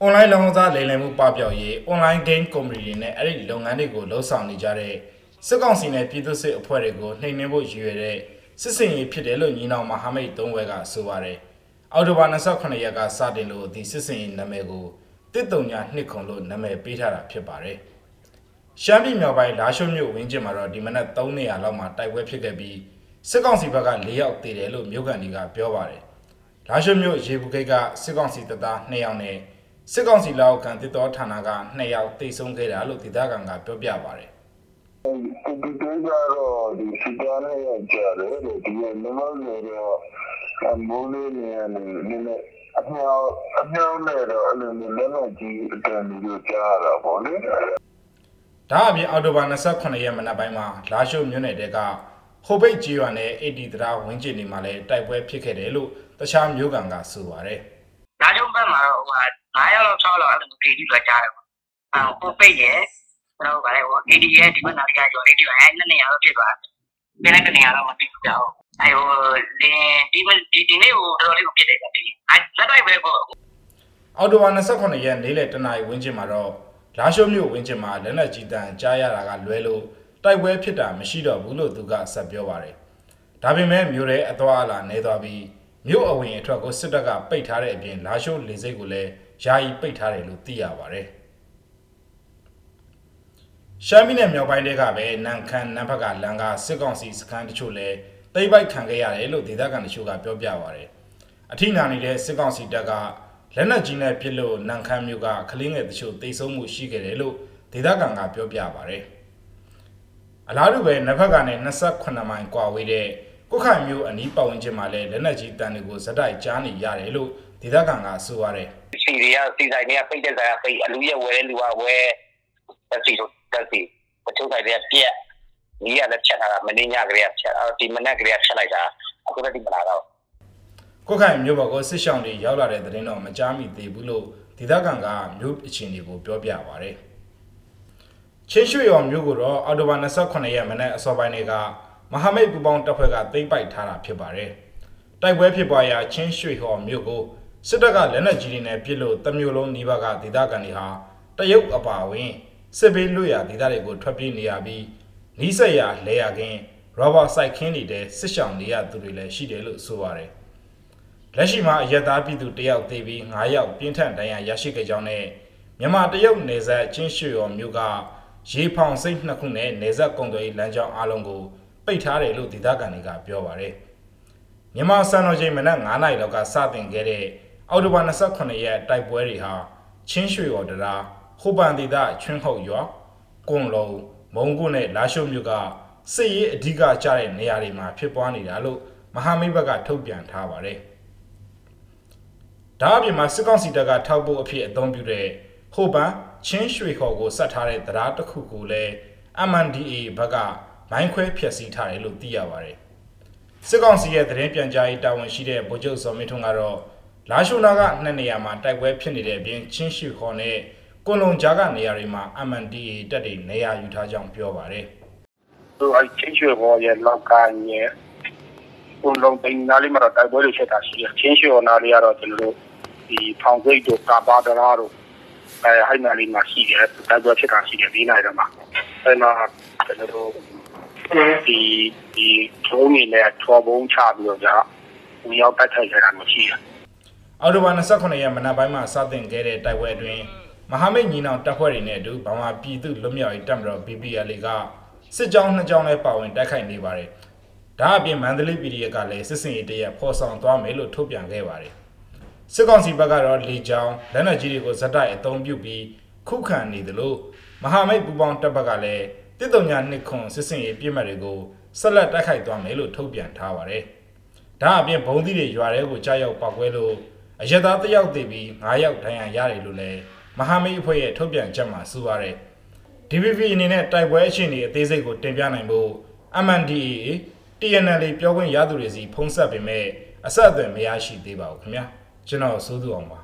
အွန်လိုင်းလောင်းစားလိမ်လည်မှုပပျောက်ရေး online game company တွေနဲ့အဲ့ဒီလုပ်ငန်းတွေကိုလှုပ်ဆောင်နေကြတဲ့စစ်ကောင်စီနဲ့ပြည်သူ့စစ်အဖွဲ့တွေကိုနှိမ်နင်းဖို့ရည်ရွယ်တဲ့စစ်စင်ရေးဖြစ်တယ်လို့ညီနောင်မဟာမိတ်၃ဝက်ကဆိုပါတယ်။အောက်တိုဘာ28ရက်ကစတင်လို့ဒီစစ်စင်ရေးနာမည်ကိုတစ်တုံညာနှစ်ခုံလို့နာမည်ပေးထားတာဖြစ်ပါတယ်။ရှမ်းပြည်မြောက်ပိုင်းလာရှုံမြို့ဝင်းကျင်မှာတော့ဒီမနက်3နေရာလောက်မှာတိုက်ပွဲဖြစ်ခဲ့ပြီးစစ်ကောင်စီဘက်က၄ယောက်သေတယ်လို့မြို့ကန်တွေကပြောပါတယ်။ လာရှုမြို့ရေဘူးဂိတ်ကစစ်ကောင်စီတပ်သား2ယောက်နဲ့စစ်ကောင်စီလောက်ခံတစ်တော်ဌာနက2ယောက်တိတ်ဆုံးခဲ့တာလို့ဒေသခံကပြောပြပါဗျ။ဒီတေးကတော့ဒီစကားနဲ့ကြားတယ်ဒီလိုမျိုးတော့အမိုးလေးနေနေနေနေအမြောက်အမြောက်နဲ့တော့အဲ့လိုမျိုးလည်းမကြည့်အတန်မျိုးကြားတာပေါ့လေဒါအပြင်အောက်တိုဘာ28ရက်မနက်ပိုင်းမှာလာရှုမြို့နယ်တဲက ဟိုဘိတ်ကြီးရွာနဲ့အေဒီတရာဝင်းကျင်နေမှာလည်းတိုက်ပွဲဖြစ်ခဲ့တယ်လို့တခြားမြို့ကန်ကဆိုပါတယ်ဒါကြောင့်ဘက်မှာတော့ဟိုဟာ9ရောက်6လောက်အဲ့လိုပြည်ပြီးတော့ကြားတယ်ပေါ့။အဲကိုပိတ်ရဲ့ကျွန်တော်ဗါလဲဟို AD ရဲ့ဒီမနာရီကကျော်လေးဒီအဲနှစ်နေရာတော့ဖြစ်သွားတယ်။ပြန်တဲ့နေရာတော့မသိဘူးကြောက်။အဲဟိုဒီဒီဒီဒီနေ့ဟိုတော်တော်လေးကိုဖြစ်တယ်ဗျ။အဲလက်တိုက်ပဲပေါ့။အောက်တိုဘာ28ရက်နေ့လယ်တနာရီဝင်းကျင်မှာတော့လာရှုမြို့ဝင်းကျင်မှာလက်နက်ကြီးတန်းကြားရတာကလွဲလို့ တိုက်ပွဲဖြစ်တာမရှိတော့ဘူးလို့သူကဆက်ပြောပါတယ်။ဒါပေမဲ့မြို့ရဲအသွားအလာနေသွားပြီးမြို့အဝင်အထွက်ကိုစစ်တပ်ကပိတ်ထားတဲ့အပြင်လာရှုလေစိတ်ကိုလည်းယာယီပိတ်ထားတယ်လို့သိရပါတယ်။ရှမ်းပြည်နယ်မြောက်ပိုင်းတွေကပဲနန်ခမ်းနန်းဖက်ကလန်ကစစ်ကောင်စီစခန်းတချို့လည်းတိမ့်ပိုက်ခံခဲ့ရတယ်လို့ဒေသခံတချို့ကပြောပြပါတယ်။အထိနာနေတဲ့စစ်ကောင်စီတပ်ကလက်နက်ကြီးနဲ့ပစ်လို့နန်ခမ်းမြို့ကကလင်းငယ်တချို့တိတ်ဆုံးမှုရှိခဲ့တယ်လို့ဒေသခံကပြောပြပါတယ်။ အလားတူပဲနဖက်ကနဲ့28မိုင်ကွာဝေးတဲ့ကုတ်ခိုင်မြို့အနီးပတ်ဝန်းကျင်မှာလည်းလက်နက်ကြီးတန်တွေကိုဇက်တိုက်ကြားနေရတယ်လို့ဒေသခံကဆိုပါတယ်စီတွေကစီဆိုင်တွေကပိတ်တဲ့ဆိုင်ကပိတ်အလူရဲ့ဝဲလူကဝဲတက်စီတို့တက်စီပချိုးဆိုင်တွေကပြက်နီးရလည်းချက်ထားတာမင်းညကလေးကချက်အော်ဒီမနက်ကလေးကချက်လိုက်တာအခုလည်းဒီမလာတော့ကုတ်ခိုင်မြို့ဘော်ကိုစစ်ဆောင်တွေရောက်လာတဲ့သတင်းတော့မကြားမိသေးဘူးလို့ဒေသခံကမြို့အခြေအနေကိုပြောပြပါဗျ။ ချင်းရွှေရော်မြို့ကိုတော့အော်တိုဘာ28ရက်မနေ့အစောပိုင်းတွေကမဟာမိတ်ပူပေါင်းတပ်ဖွဲ့ကသိမ်းပိုက်ထားတာဖြစ်ပါတယ်။တိုက်ပွဲဖြစ်ပွားရာချင်းရွှေဟော်မြို့ကိုစစ်တပ်ကလက်နက်ကြီးတွေနဲ့ပစ်လို့တမျိုးလုံးနီးပါးကဒေသခံတွေဟာတရုတ်အပါအဝင်စစ်ဘေးလွတ်ရာဒေသတွေကိုထွက်ပြေးနေရပြီးနီးစက်ရလဲရကင်းရောဘာစိုက်ခင်းနေတဲ့စစ်ဆောင်နေရသူတွေလည်းရှိတယ်လို့ဆိုပါတယ်။လက်ရှိမှာအယက်သားပြည်သူတယောက်သေပြီး9ယောက်ပြင်းထန်ဒဏ်ရာရရှိခဲ့ကြောင်းနဲ့မြန်မာတရုတ်နယ်စပ်ချင်းရွှေရော်မြို့က ရေဖောင်စိတ်နှစ်ခုနဲ့နယ်စပ်ကုန်သွယ်ရေးလမ်းကြောင်းအလုံးကိုပိတ်ထားတယ်လို့ဒေသခံတွေကပြောပါရယ်မြန်မာစံတော်ချိန်မနက်9နာရီလောက်ကစတင်ခဲ့တဲ့အောက်တိုဘာ28ရက်တိုက်ပွဲတွေဟာချင်းရွှေရော်တရာဟိုပန်ဒေသချွန်းဟုတ်ရွာကွန်လုံးမုံကုနဲ့လာရှုံမြို့ကစစ်ရေးအဓိကကျတဲ့နေရာတွေမှာဖြစ်ပွားနေတာလို့မဟာမိတ်ဘက်ကထုတ်ပြန်ထားပါတယ်ဒါအပြင်မှာစစ်ကောင်စီတပ်ကထောက်ပို့အဖြစ်အသုံးပြုတဲ့ ဟိုပန်ချင်းရွှေခေါ်ကိုစက်ထားတဲ့တရားတစ်ခုကိုလည်း MNDA ဘက်ကမိုင်းခွဲဖျက်ဆီးထားတယ်လို့သိရပါတယ်။စစ်ကောင်စီရဲ့သတင်းပြန်ကြားရေးတာဝန်ရှိတဲ့ဗိုလ်ချုပ်စောမင်းထွန်းကတော့လာရှိုနာကနှစ်နေရာမှာတိုက်ပွဲဖြစ်နေတဲ့အပြင်ချင်းရွှေခေါ်နဲ့ကွန်လုံကြားကနေရာတွေမှာ MNDA တပ်တွေနေရာယူထားကြောင်းပြောပါတယ်သူအဲ့ချင်းရွှေဘောရဲ့လောက်ကန်ရဲ့ဘုံလုံးတိုင်းနားလေးမှာတော့တိုက်ပွဲတွေဖြစ်တာရှိတယ်ချင်းရွှေနားလေးကတော့ကျွန်တော်တို့ဒီဖောင်စိတ်တို့ကာဘာဒရာတို့ အဲဟိုင်းနားလေးမှာရှိတယ်တိုက်ပွဲဖြစ်တာရှိတယ်ဒီနိုင်တော့မှာအဲမှာကျွန်တော်တို့ဒီဒီထုံးနေနဲ့ထော်ဘုံချပြီးတော့ကြာဝင်ရောက်တိုက်ခိုက်ခဲ့တာမျိုးရှိတယ်။အော်တိုဘာ29ရက်မနက်ပိုင်းမှာစတင်ခဲ့တဲ့တိုက်ပွဲအတွင်းမဟာမိတ်ညီနောင်တပ်ဖွဲ့တွေနဲ့အတူဗမာပြည်သူ့လွတ်မြောက်ရေးတပ်မတော် BPL ကစစ်ကြောင်းနှစ်ကြောင်းနဲ့ပါဝင်တိုက်ခိုက်နေပါတယ်။ဒါအပြင်မန္တလေး PDF ကလည်းစစ်စင်ရေးတရက်ဖော်ဆောင်သွားမယ်လို့ထုတ်ပြန်ခဲ့ပါတယ်။ စစ်ကောင်စီဘက်ကတော့လေကြောင်းလက်နက်ကြီးတွေကိုဇက်တိုက်အသုံးပြုပြီးခုခံနေတယ်လို့မဟာမိတ်ပူပေါင်းတပ်ဘက်ကလည်းတစ်တုံညာနှစ်ခွန်စစ်စင်ရေးပြစ်မှတ်တွေကိုဆက်လက်တိုက်ခိုက်သွားမယ်လို့ထုတ်ပြန်ထားပါတယ်။ဒါအပြင်ဘုံသီးတွေရွာထဲကိုကြားရောက်ပောက်ကွဲလို့အရက်သားတစ်ယောက်သေပြီး9ယောက်ဒဏ်ရာရတယ်လို့လည်းမဟာမိတ်အဖွဲ့ရဲ့ထုတ်ပြန်ချက်မှာဆိုပါရယ် DVB အနေနဲ့တိုက်ပွဲအခြေအနေအသေးစိတ်ကိုတင်ပြနိုင်ဖို့ MNDAA TNL ပြောခွင့်ရသူတွေစီဖုံးဆက်ပေမဲ့အဆက်အသွယ်မရရှိသေးပါဘူးခင်ဗျာ ကျွန်တော်စိုးသူအောင်ပါ